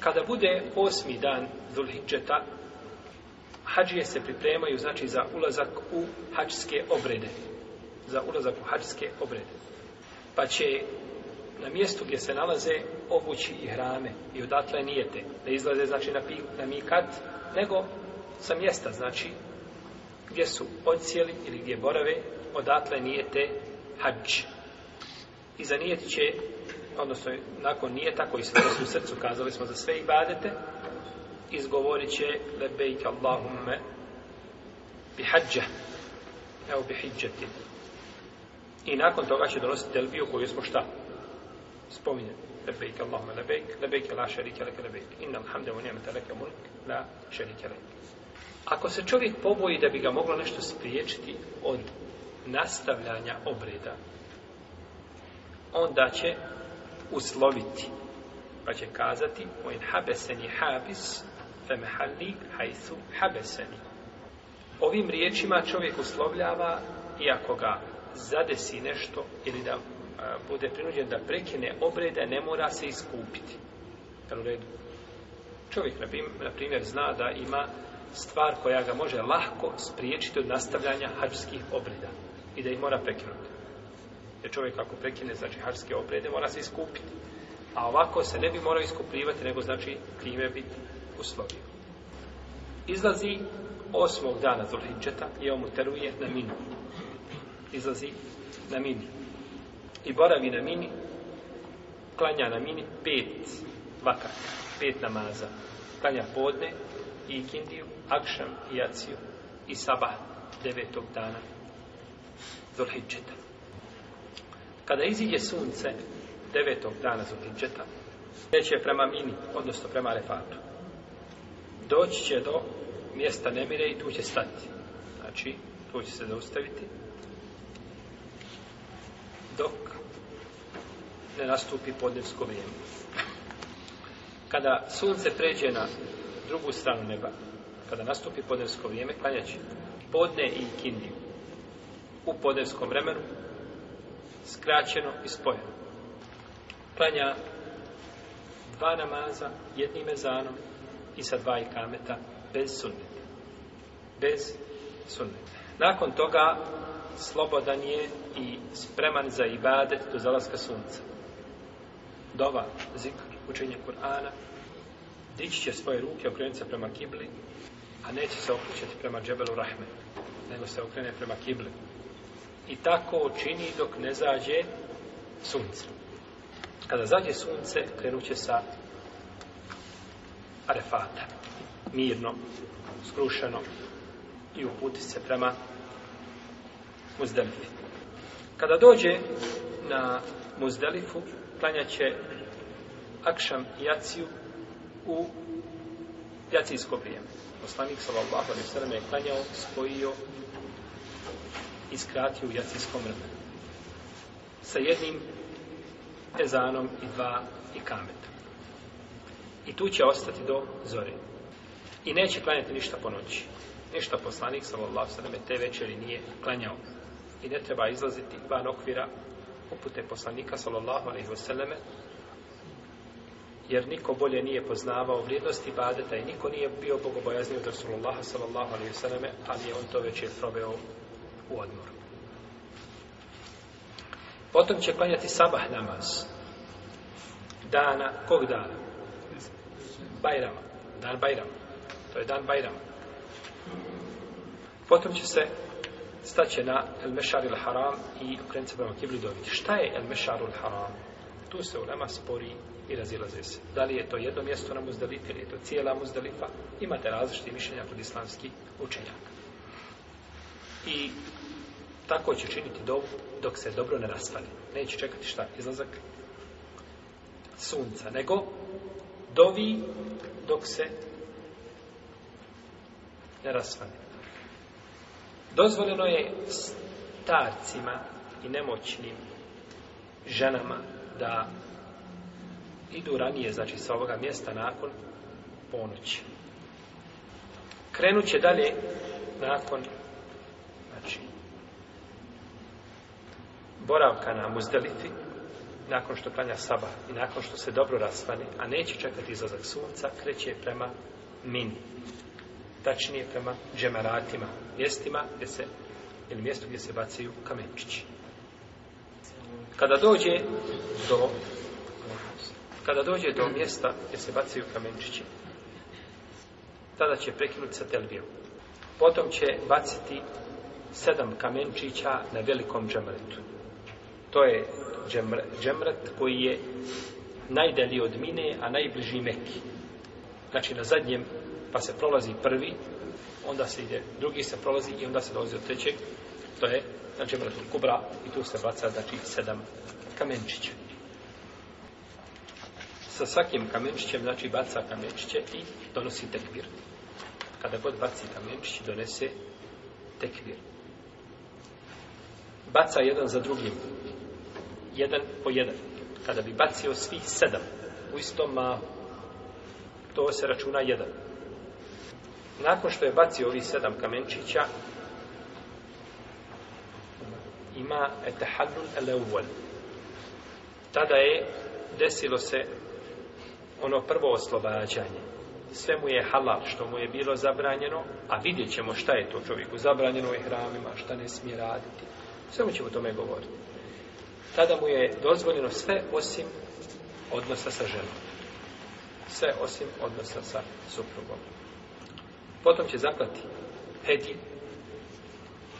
Kada bude osmi dan Dhul-Hidžeta, hađije se pripremaju, znači, za ulazak u hađske obrede. Za ulazak u hađske obrede. Pa će na mjestu gdje se nalaze obući i hrame i odatle nijete. Ne izlaze, znači, na, pik, na mikat, nego sa mjesta, znači, gdje su odcijeli ili gdje borave, odatle nijete hađ. I za nijet će odnosno nakon nije tako i sve u srcu kazali smo za sve ibadete izgovorit će lebejke Allahumme bi hađa evo bi hiđati i nakon toga će donositi telbiju koju smo šta spominjali lebejke Allahumme lebejke lebejke la šarike leke lebejke inna alhamda u njemete leke mulk la šarike leke ako se čovjek poboji da bi ga moglo nešto spriječiti od nastavljanja obreda onda će usloviti. Pa će kazati, mojn habeseni habis, femehalli hajthu habeseni. Ovim riječima čovjek uslovljava, iako ga zadesi nešto, ili da a, bude prinuđen da prekine obrede, ne mora se iskupiti. Jel u redu? Čovjek, na, na primjer, zna da ima stvar koja ga može lahko spriječiti od nastavljanja hađskih obreda i da ih mora prekinuti. Jer čovjek ako prekine znači harske obrede, mora se iskupiti. A ovako se ne bi morao iskupljivati, nego znači time biti uslovio. Izlazi osmog dana Zulhidžeta i on mu teruje na minu. Izlazi na mini. I boravi na mini, klanja na mini pet vakaka, pet namaza. Klanja podne i ikindiju, akšam i aciju i sabah devetog dana Zulhidžeta. Kada iziđe sunce devetog dana Zulhidžeta, neće prema Mini, odnosno prema Arefatu. Doći će do mjesta Nemire i tu će stati. Znači, tu će se zaustaviti. Dok ne nastupi podnevsko vrijeme. Kada sunce pređe na drugu stranu neba, kada nastupi podnevsko vrijeme, klanjaći podne i kindiju u podnevskom vremenu, skraćeno i spojeno. Klanja dva namaza jednim ezanom i sa dva ikameta bez sunneta. Bez sunneta. Nakon toga slobodan je i spreman za ibadet do zalaska sunca. Dova, zikr, učenje Kur'ana, dići će svoje ruke, okrenut se prema kibli, a neće se okrećati prema džebelu rahme, nego se okrene prema kibli. I tako čini dok ne zađe sunce. Kada zađe sunce, krenut će sa arefata. Mirno, skrušeno i uputi se prema muzdelifi. Kada dođe na muzdelifu, klanjaće akšam i jaciju u jacijsko vrijeme. Poslanik sallallahu alejhi ve sellem je klanjao, spojio i skratio u jacijskom vremenu. Sa jednim ezanom i dva i kametom. I tu će ostati do zore. I neće klanjati ništa po noći. Ništa poslanik, sallallahu sallam, te večeri nije klanjao. I ne treba izlaziti van okvira upute poslanika, sallallahu alaihi wasallam, jer niko bolje nije poznavao vrijednosti badeta i niko nije bio bogobojazni od Rasulullaha sallallahu alaihi sallame, ali je on to već je proveo u odmor. Potom će klanjati sabah namaz. Dana, kog dana? Bajrama. Dan Bajrama. To je dan Bajrama. Potom će se staće na El Mešar il Haram i okrenuti se prema Kibli dobiti. Šta je El Mešar il Haram? Tu se ulema spori i razilaze se. Da li je to jedno mjesto na Muzdalifi ili je to cijela Muzdalifa? Imate različite mišljenja kod islamskih učenjaka i tako će činiti do, dok se dobro ne raspane. Neće čekati šta, izlazak sunca, nego dovi dok se ne raspane. Dozvoljeno je starcima i nemoćnim ženama da idu ranije, znači sa ovoga mjesta nakon ponoći. Krenut će dalje nakon boravka na muzdelifi, nakon što klanja saba i nakon što se dobro rasvani, a neće čekati izlazak sunca, kreće prema min. Tačnije prema džemaratima, mjestima gdje se, ili mjestu gdje se bacaju kamenčići. Kada dođe do kada dođe do mjesta gdje se bacaju kamenčići, tada će prekinuti sa telbijom. Potom će baciti sedam kamenčića na velikom džemaretu. To je džemr, džemrat koji je najdelji od mine, a najbliži meki. Znači na zadnjem, pa se prolazi prvi, onda se ide, drugi se prolazi i onda se dolazi od trećeg. To je na znači, džemratu kubra i tu se vraca, znači, sedam kamenčića. Sa svakim kamenčićem, znači, baca kamenčiće i donosi tekbir. Kada god baci kamenčić, donese tekbir. Baca jedan za drugim jedan po jedan. Kada bi bacio svih sedam u istom mahu, to se računa jedan. Nakon što je bacio ovih sedam kamenčića, ima etahadun eleuvel. Tada je desilo se ono prvo oslobađanje. Sve mu je halal što mu je bilo zabranjeno, a vidjet ćemo šta je to čovjeku zabranjeno u hramima, šta ne smije raditi. Sve mu ćemo tome govoriti tada mu je dozvoljeno sve osim odnosa sa ženom. Sve osim odnosa sa suprugom. Potom će zaklati hedi,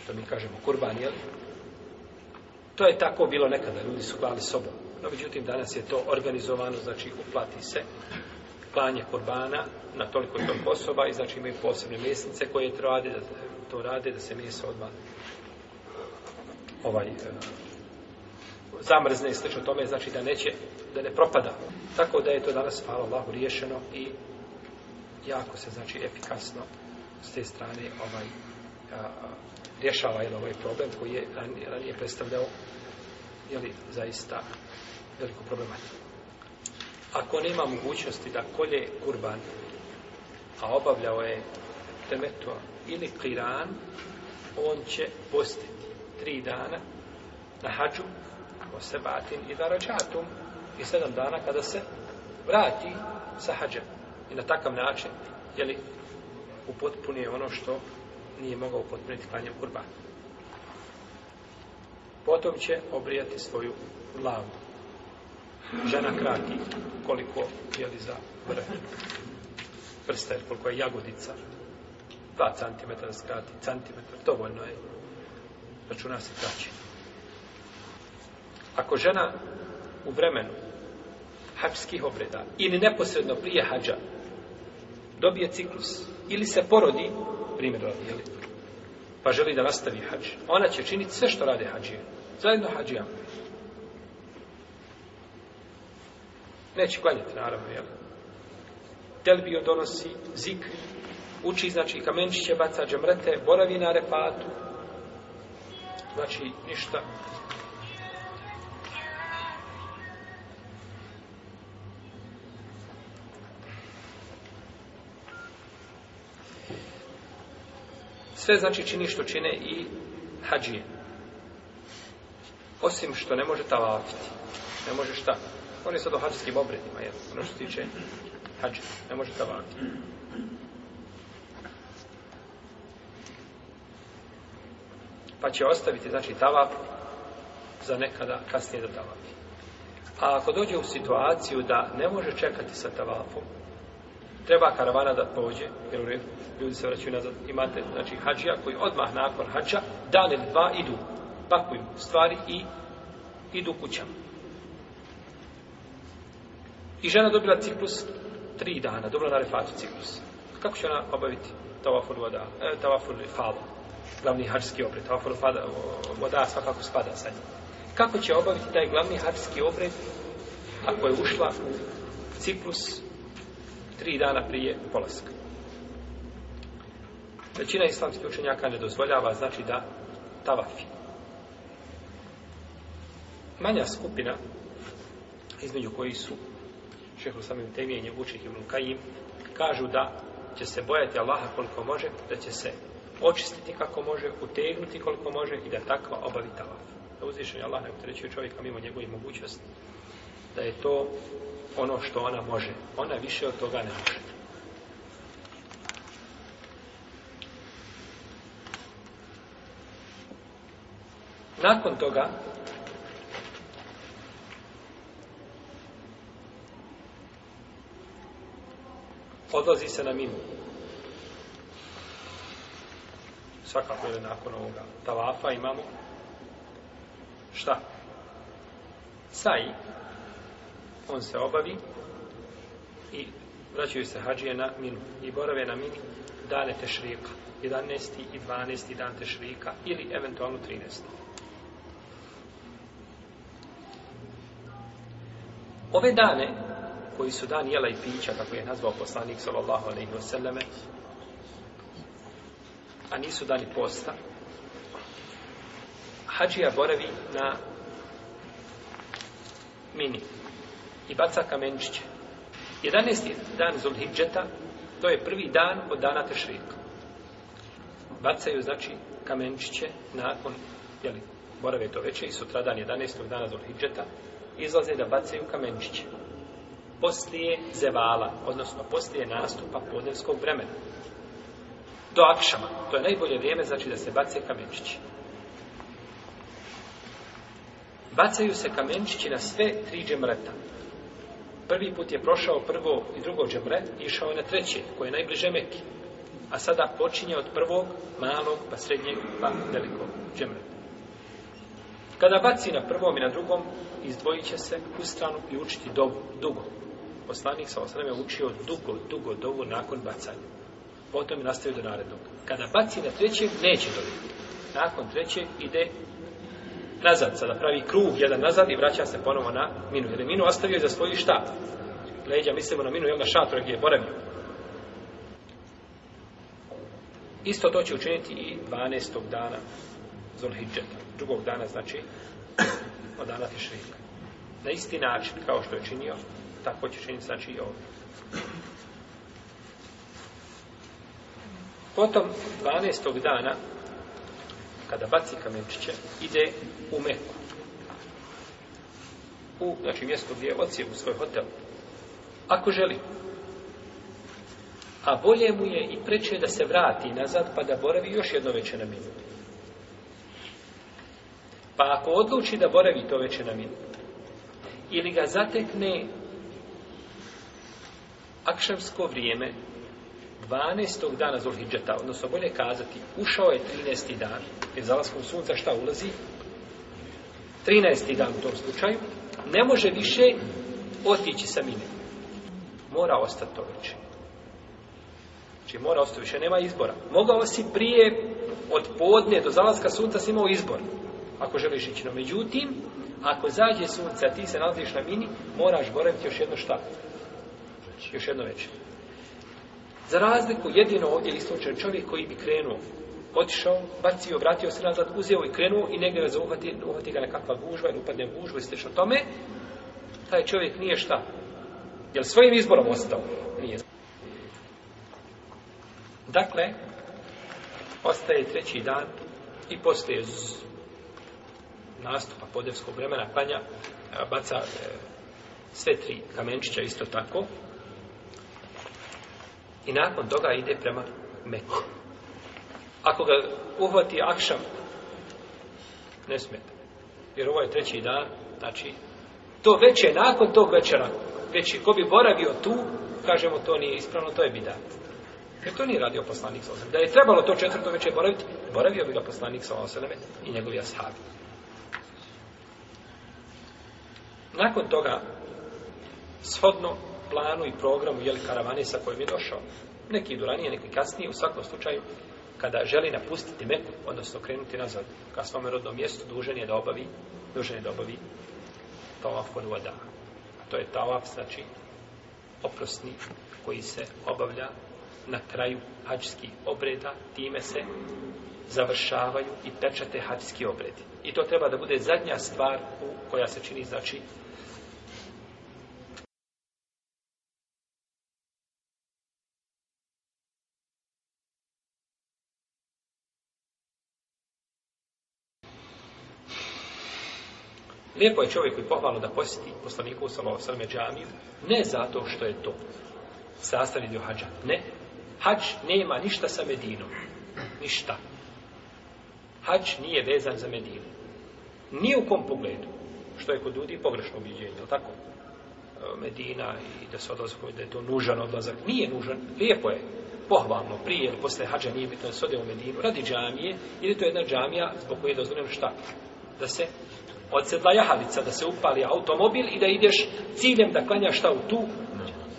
što mi kažemo kurban, jel? To je tako bilo nekada, ljudi su klali sobom. No, međutim, danas je to organizovano, znači uplati se klanje kurbana na toliko i toliko osoba i znači imaju posebne mjesnice koje to rade, da, to rade, da se mjese odmah ovaj, uh, zamrzne i slično tome, znači da neće, da ne propada. Tako da je to danas, hvala Allahu, riješeno i jako se, znači, efikasno s te strane ovaj, a, rješava jel, ovaj problem koji je ranije predstavljao jeli, zaista veliku problematiku. Ako nema mogućnosti da kolje kurban, a obavljao je temetua ili kiran, on će postiti tri dana na hađu sebatin i darađatum i sedam dana kada se vrati sa hađem i na takav način jeli, upotpuni ono što nije mogao upotpuniti klanjem kurbana. Potom će obrijati svoju glavu. Žena krati koliko je li za vrh prsta, koliko je jagodica. 2 cm skrati, cm, dovoljno je. Računa se kraćenje. Ako žena u vremenu hapskih obreda ili neposredno prije hađa dobije ciklus ili se porodi, primjer radi, jeli, pa želi da nastavi hađ, ona će činiti sve što rade hađije. Zajedno hađijama. Neće klanjati, naravno, jel? Telbio donosi zik, uči, znači, kamenčiće baca džemrete, boravi na repatu, znači, ništa. sve znači čini što čine i hađije. Osim što ne može tavafiti. Ne može šta. On je sad o hađijskim obredima, jer ono što tiče hađije. Ne može tavafiti. Pa će ostaviti, znači, tavaf za nekada kasnije da tavafi. A ako dođe u situaciju da ne može čekati sa tavafom, treba karavana da prođe, jer ljudi se vraćaju nazad, imate znači, hađija koji odmah nakon hađa, dan ili dva idu, pakuju stvari i idu kućama. I žena dobila ciklus tri dana, dobila na refatu ciklus. Kako će ona obaviti tavafur voda, e, tavafur fada, glavni hađski obred, tavafur fada, voda svakako spada sa njim. Kako će obaviti taj glavni hađski obred, ako je ušla u ciklus tri dana prije polaska. Većina islamskih učenjaka ne dozvoljava, znači da tavafi. Manja skupina, između koji su šehu samim temijenjem učih i vnukajim, kažu da će se bojati Allaha koliko može, da će se očistiti kako može, utegnuti koliko može i da takva obavi tavaf. Da uzvišenje Allaha ne utrećuje čovjeka mimo njegove mogućnosti da je to ono što ona može. Ona više od toga ne može. Nakon toga, odlazi se na minu. Svakako je nakon ovoga tavafa imamo šta? Saj, on se obavi i vraćaju se hađije na minu i borave na minu dane tešrika 11. i 12. dan tešrika ili eventualno 13. Ove dane koji su dan jela i pića kako je nazvao poslanik sallallahu alejhi ve selleme a nisu dani posta hađija boravi na mini i baca kamenčiće. 11. dan Zulhidžeta, to je prvi dan od dana Tešrika. Bacaju, znači, kamenčiće nakon, jeli, borave to veće i sutra dan 11. dana Zulhidžeta, izlaze da bacaju kamenčiće. Poslije zevala, odnosno poslije nastupa podnevskog vremena. Do akšama, to je najbolje vrijeme, znači da se bace kamenčići. Bacaju se kamenčići na sve tri džemreta prvi put je prošao prvo i drugo džemre, išao je na treće, koje je najbliže Mekke. A sada počinje od prvog, malog, pa srednjeg, pa velikog džemre. Kada baci na prvom i na drugom, izdvojit će se u stranu i učiti dobu, dugo. Poslanik sa osrame učio dugo, dugo, dugo nakon bacanja. Potom je nastavio do narednog. Kada baci na trećeg, neće dobiti. Nakon trećeg ide nazad, sada pravi krug jedan nazad i vraća se ponovo na minu. Jer je minu ostavio za svoj štap. Leđa, mislimo na minu, jel na šator gdje je boravio. Isto to će učiniti i 12. dana Zulhidžeta. Drugog dana, znači, od dana Tešrika. Na isti način, kao što je činio, tako će činiti, znači, i ovdje. Potom, 12. dana, kada baci kamenčiće, ide u Meku. U, znači, mjesto gdje je ocije, u svoj hotel. Ako želi. A bolje mu je i preče da se vrati nazad, pa da boravi još jedno veće na minu. Pa ako odluči da boravi to veće na minu, ili ga zatekne akšemsko vrijeme, 12. dana Zulhidžeta, odnosno bolje kazati, ušao je 13. dan, jer zalaskom sunca šta ulazi? 13. dan u tom slučaju, ne može više otići sa mine. Mora ostati to već. Znači mora ostati, više nema izbora. Mogao si prije od podne do zalaska sunca si imao izbor, ako želiš ići. No, međutim, ako zađe sunce, a ti se nalaziš na mini, moraš boraviti još jedno šta? Još jedno večer. Za razliku jedino ili slučaj čovjek koji bi krenuo, otišao, bacio, vratio se nazad, uzeo i krenuo i negdje ga zauhvati, uhvati ga nekakva gužva ili upadne gužva i slično tome, taj čovjek nije šta. Jer svojim izborom ostao. Nije. Dakle, ostaje treći dan i postaje z nastupa podevskog vremena klanja baca e, sve tri kamenčića isto tako i nakon toga ide prema Meku. Ako ga uhvati Akšam, ne smeta. Jer ovo je treći dan, znači, to već je nakon tog večera, već je, ko bi boravio tu, kažemo, to nije ispravno, to je bidat. Jer to nije radio poslanik sa Da je trebalo to četvrto večer boraviti, boravio bi ga poslanik sa osaleme i njegovi ashabi. Nakon toga, shodno planu i programu jeli karavane sa kojim je došao. Neki idu ranije, neki kasnije, u svakom slučaju, kada želi napustiti Meku, odnosno krenuti nazad ka svome rodnom mjestu, dužan je da obavi, dužan je da obavi tavaf od voda. A to je tavaf, znači, oprosni koji se obavlja na kraju hađskih obreda, time se završavaju i pečate hađski obredi. I to treba da bude zadnja stvar u koja se čini, znači, Lijepo je čovjeku i pohvalno da posjeti poslaniku u Salao Salome džamiju, ne zato što je to sastavni dio hađa. Ne. Hađ nema ništa sa Medinom. Ništa. Hađ nije vezan za Medinu. Ni u kom pogledu. Što je kod ljudi pogrešno objeđenje, ili tako? E, Medina i da se odlazak, da je to nužan odlazak. Nije nužan. Lijepo je pohvalno, prije ili posle hađa nije bitno da se ode u Medinu, radi džamije, ili to je jedna džamija zbog koje je dozvoljeno šta? Da se odsedla jahavica, da se upali automobil i da ideš ciljem da klanjaš šta u tu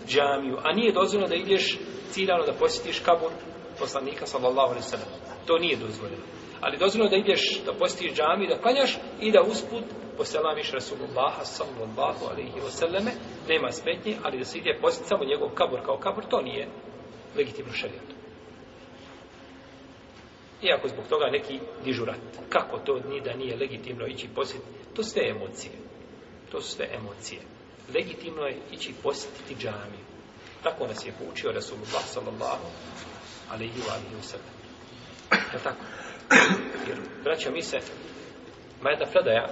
džamiju. A nije dozvoljeno da ideš ciljano da posjetiš kabur poslanika sallallahu alaihi sallam. To nije dozvoljeno. Ali dozvoljeno da ideš da posjetiš džamiju, da klanjaš i da usput poselamiš Rasulullaha sallallahu alaihi wa sallame, nema smetnje, ali da se ide posjeti samo njegov kabur kao kabur, to nije legitimno šarijatom. Iako zbog toga neki dižu rat. Kako to ni da nije legitimno ići posjetiti? To sve emocije. To sve emocije. Legitimno je ići posjetiti džamiju. Tako nas je poučio Rasulullah sallallahu alaihi wa alaihi wa sallam. Je tako? Jer, braća, mi se, ma jedna predaja,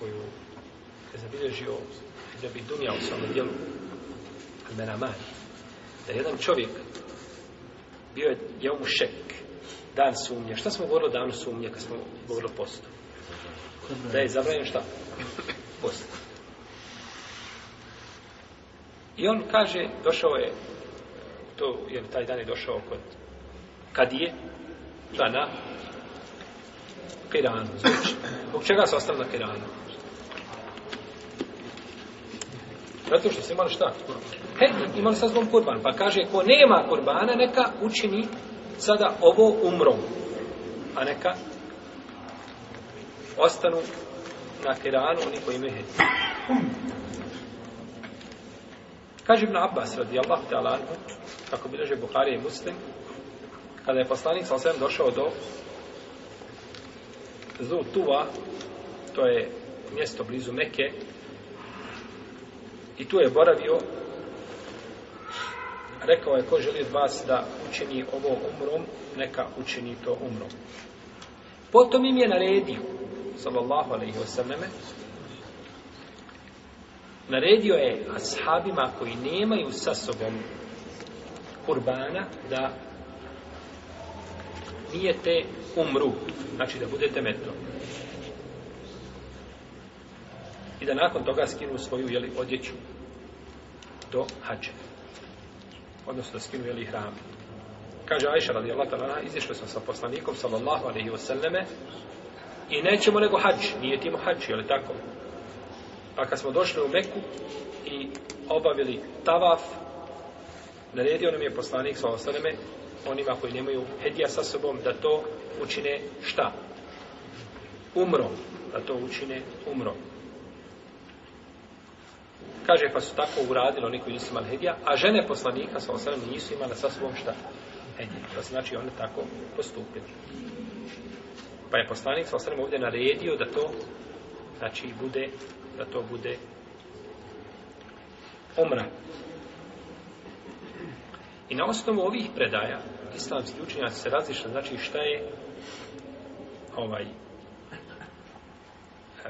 koju je zabilježio da bi dunja u svom dijelu Al-Menamani, da jedan čovjek bio je jeum šek, dan sumnje. Šta smo govorili o danu sumnje kad smo govorili o postu? Da je zabranjeno šta? Post. I on kaže, došao je, to je taj dan je došao kod Kadije, dana, Kiranu, znači. Zbog čega se ostali na Kiranu? Zato što su imali šta? He, imali sa zbom kurban. Pa kaže, ko nema kurbana, neka učini sada ovo umrom. A neka ostanu na kiranu oni koji imaju hedi. Kaže Ibn Abbas radijallahu ta'ala kako bilože Bukhari i Muslim kada je poslanik sa osvijem došao do Zutuva to je mjesto blizu Meke I tu je boravio, rekao je ko želi od vas da učini ovo umrom, neka učini to umrom. Potom im je naredio, sallallahu alaihi wasallame, naredio je ashabima koji nemaju sa sobom kurbana da nijete umru, znači da budete metro i da nakon toga skinu svoju jeli, odjeću do hađe. Odnosno da skinu jeli, hram. Kaže Aisha radijallahu ta'ala, izišli smo sa poslanikom sallallahu alaihi wa sallame i nećemo nego hađ, nije timo hađ, je li tako? Pa kad smo došli u Meku i obavili tavaf, naredio nam je poslanik sa ostaneme, onima koji nemaju hedija sa sobom, da to učine šta? Umro. Da to učine umro. Kaže, pa su tako uradili oni koji nisu imali hedija, a žene poslanika sa osrem nisu imale sa svom šta? Hedija. To znači one tako postupili. Pa je poslanik sa osrem ovdje naredio da to znači bude da to bude omra. I na osnovu ovih predaja islamski učenjaci se razišli znači šta je ovaj E,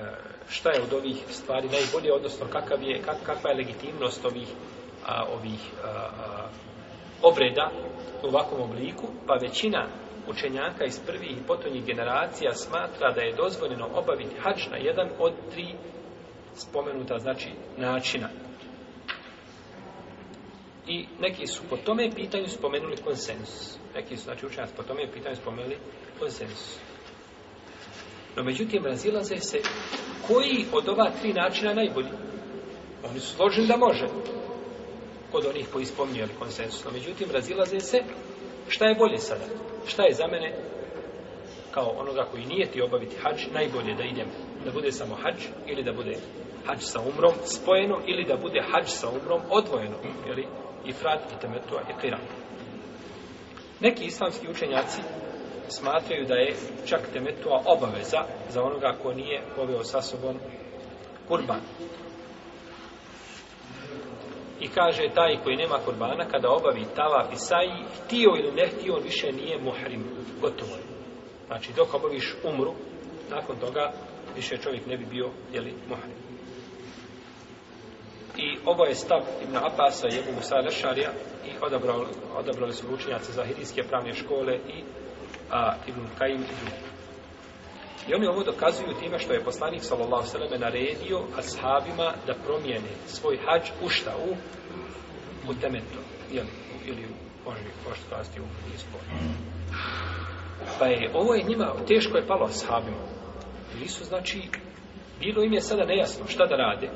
šta je od ovih stvari najbolje, odnosno kakav je, kak, kakva je legitimnost ovih, a, ovih a, a, obreda u ovakvom obliku, pa većina učenjaka iz prvih i potonjih generacija smatra da je dozvoljeno obaviti hač na jedan od tri spomenuta, znači, načina. I neki su po tome pitanju spomenuli konsensus. Neki su, znači, učenjaci po tome pitanju spomenuli konsensus. No, međutim, razilaze se koji od ova tri načina najbolji. Oni su složeni da može. Od onih koji spominju, ali konsensus. No, međutim, razilaze se šta je bolje sada. Šta je za mene kao onoga koji nije ti obaviti hađ, najbolje da idem da bude samo hađ ili da bude hađ sa umrom spojeno ili da bude hađ sa umrom odvojeno. Jeli? I frat, i temetua, i kiran. Neki islamski učenjaci smatraju da je čak temetua obaveza za onoga ko nije poveo sa sobom kurban. I kaže taj koji nema kurbana, kada obavi tava i saji, htio ili ne htio, on više nije muhrim, gotovo. Znači, dok obaviš umru, nakon toga više čovjek ne bi bio, jeli, muhrim. I ovo je stav Ibn Abasa i Ebu Musa Rešarija i odabrali, odabrali su učenjaci za hirijske pravne škole i a Ibn Kajim i drugi. I oni ovo dokazuju time što je poslanik sallallahu sallam naredio ashabima da promijene svoj hađ u šta u, u temeto, jel, ili u Boži, pošto kasti u ispod. Pa je, ovo je njima, teško je palo ashabima. Ili su, znači, bilo im je sada nejasno šta da rade,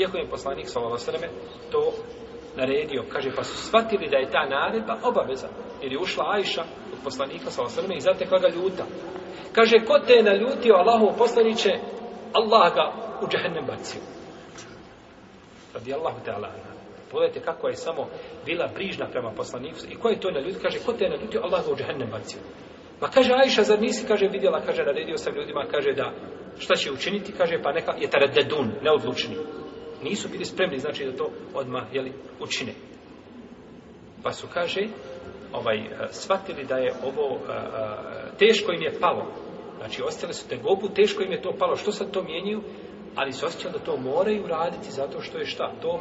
iako je poslanik sallallahu sallam to naredio, kaže, pa su shvatili da je ta naredba obaveza, jer je ušla Ajša, kod poslanika sa osrme i zatekla ga ljuta. Kaže, ko te je naljutio Allahov poslaniće, Allah ga u džahennem bacio. Radi Allahu ta'ala. Pogledajte kako je samo bila brižna prema poslaniku. I ko je to naljutio? Kaže, ko te je naljutio, Allah ga u džahennem bacio. Ma kaže, Ajša, zar nisi, kaže, vidjela, kaže, naredio sam ljudima, kaže, da šta će učiniti, kaže, pa neka, je tada dedun, neodlučni. Nisu bili spremni, znači, da to odmah, jeli, učine. Pa su, kaže, ovaj eh, svatili da je ovo a, eh, eh, teško im je palo. Znači ostale su te gobu, teško im je to palo. Što sad to mijenjaju? Ali su osjećali da to moraju raditi zato što je šta? To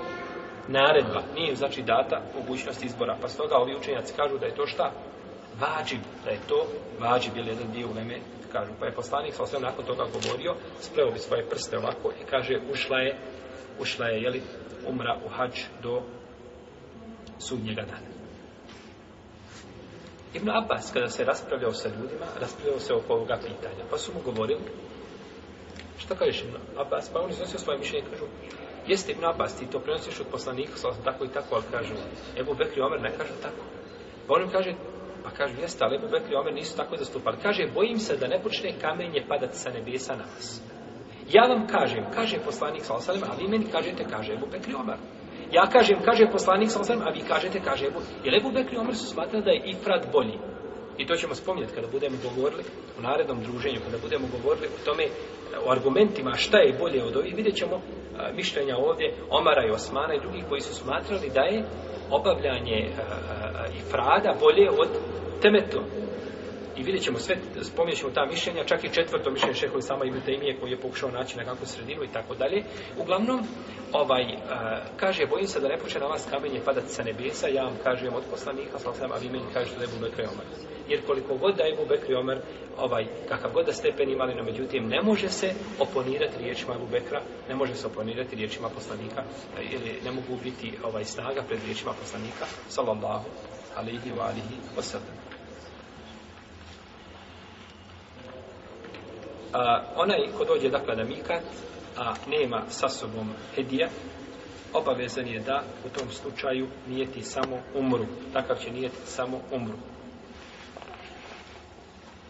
naredba. Nije znači data mogućnost izbora. Pa stoga ovi učenjaci kažu da je to šta? Vađib. Da je to vađib. Jel jedan dio u neme kažu. Pa je poslanik sa osvijem nakon toga govorio, spreo bi svoje prste ovako i kaže ušla je, ušla je, jeli, umra u hađ do sudnjega dana. Ibn Abbas, kada se raspravljao sa ljudima, raspravljao se oko ovoga pitanja. Pa su mu govorili, šta kažeš Ibn Abbas? Pa on iznosio svoje mišljenje i kažu, jeste Ibn Abbas, ti to prenosiš od poslanika, sa tako i tako, ali kažu, Ebu Bekri Omer ne kažu tako. Pa on im kaže, pa kažu, jeste, ali Ebu Bekri Omer nisu tako zastupali. Kaže, bojim se da ne počne kamenje padati sa nebesa na vas. Ja vam kažem, kaže poslanik sa a vi meni kažete, kaže Ebu Bekri Omer. Ja kažem, kaže poslanik sa osrem, a vi kažete, kaže Ebu. Je li Ebu Bekri Omer su smatra da je Ifrat bolji? I to ćemo spominjati kada budemo govorili u narednom druženju, kada budemo govorili o tome, o argumentima šta je bolje od ovih, vidjet ćemo a, mišljenja ovdje Omara i Osmana i drugih koji su smatrali da je obavljanje a, a, Ifrada bolje od temetlom. I vidjet ćemo sve, spominjet ćemo ta mišljenja, čak i četvrto mišljenje šehovi sama Ibn Taymije koji je pokušao naći nekakvu sredinu i tako dalje. Uglavnom, ovaj, a, eh, kaže, bojim se da ne počne na vas kamenje padati sa nebesa, ja vam kažem od poslanika, sam, a vi meni kažete da je Bubekri Omar. Jer koliko god da je Bubekri Omar, ovaj, kakav god da stepen imali, no međutim, ne može se oponirati riječima Bubekra, ne može se oponirati riječima poslanika, eh, ili ne mogu biti ovaj snaga pred riječima poslanika, sallallahu alaihi wa alihi wa sallam. a, onaj ko dođe dakle na mikat a nema sa sobom hedija obavezan je da u tom slučaju nijeti samo umru takav će nijeti samo umru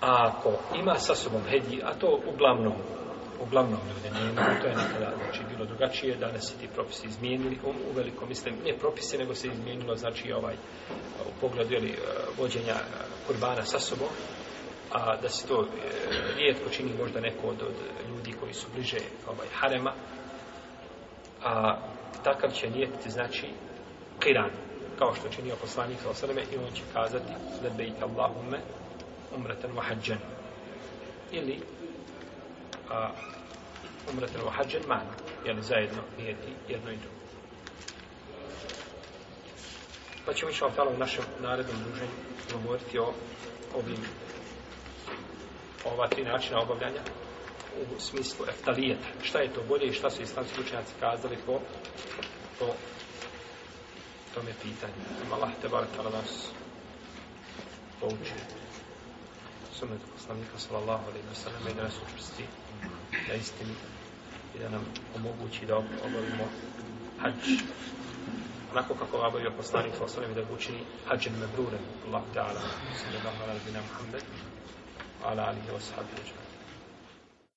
a ako ima sa sobom hedija a to uglavnom uglavnom ljude nema, to je nekada znači, bilo drugačije, danas se ti propisi izmijenili, um, u velikom mislim, nije propise, nego se izmijenilo, znači ovaj, u pogledu jeli, eh, vođenja eh, kurbana sa sobom, a da se to e, rijetko čini možda neko od, od ljudi koji su bliže ovaj, harema, a takav će lijetiti znači kiran, kao što čini poslanik sa osrme i on će kazati lebejte Allahume umretan vahadžan ili a, umretan vahadžan man jer zajedno lijeti jedno i drugo pa ćemo išao u našem narednom druženju govoriti o ovim ova tri načina obavljanja u smislu eftalijeta. Šta je to bolje i šta su islamski učenjaci kazali po, po tome pitanju. Allah te bar tala nas poučuje. Sumet poslanika sallallahu alaihi wa sallam i da nas učvrsti na istini i da nam omogući da obavimo hađ onako kako ga obavio poslanik sallallahu alaihi wa sallam i da učini hađem mebrurem Allah te ala sallallahu alaihi wa sallam ala alihi wa sahbihi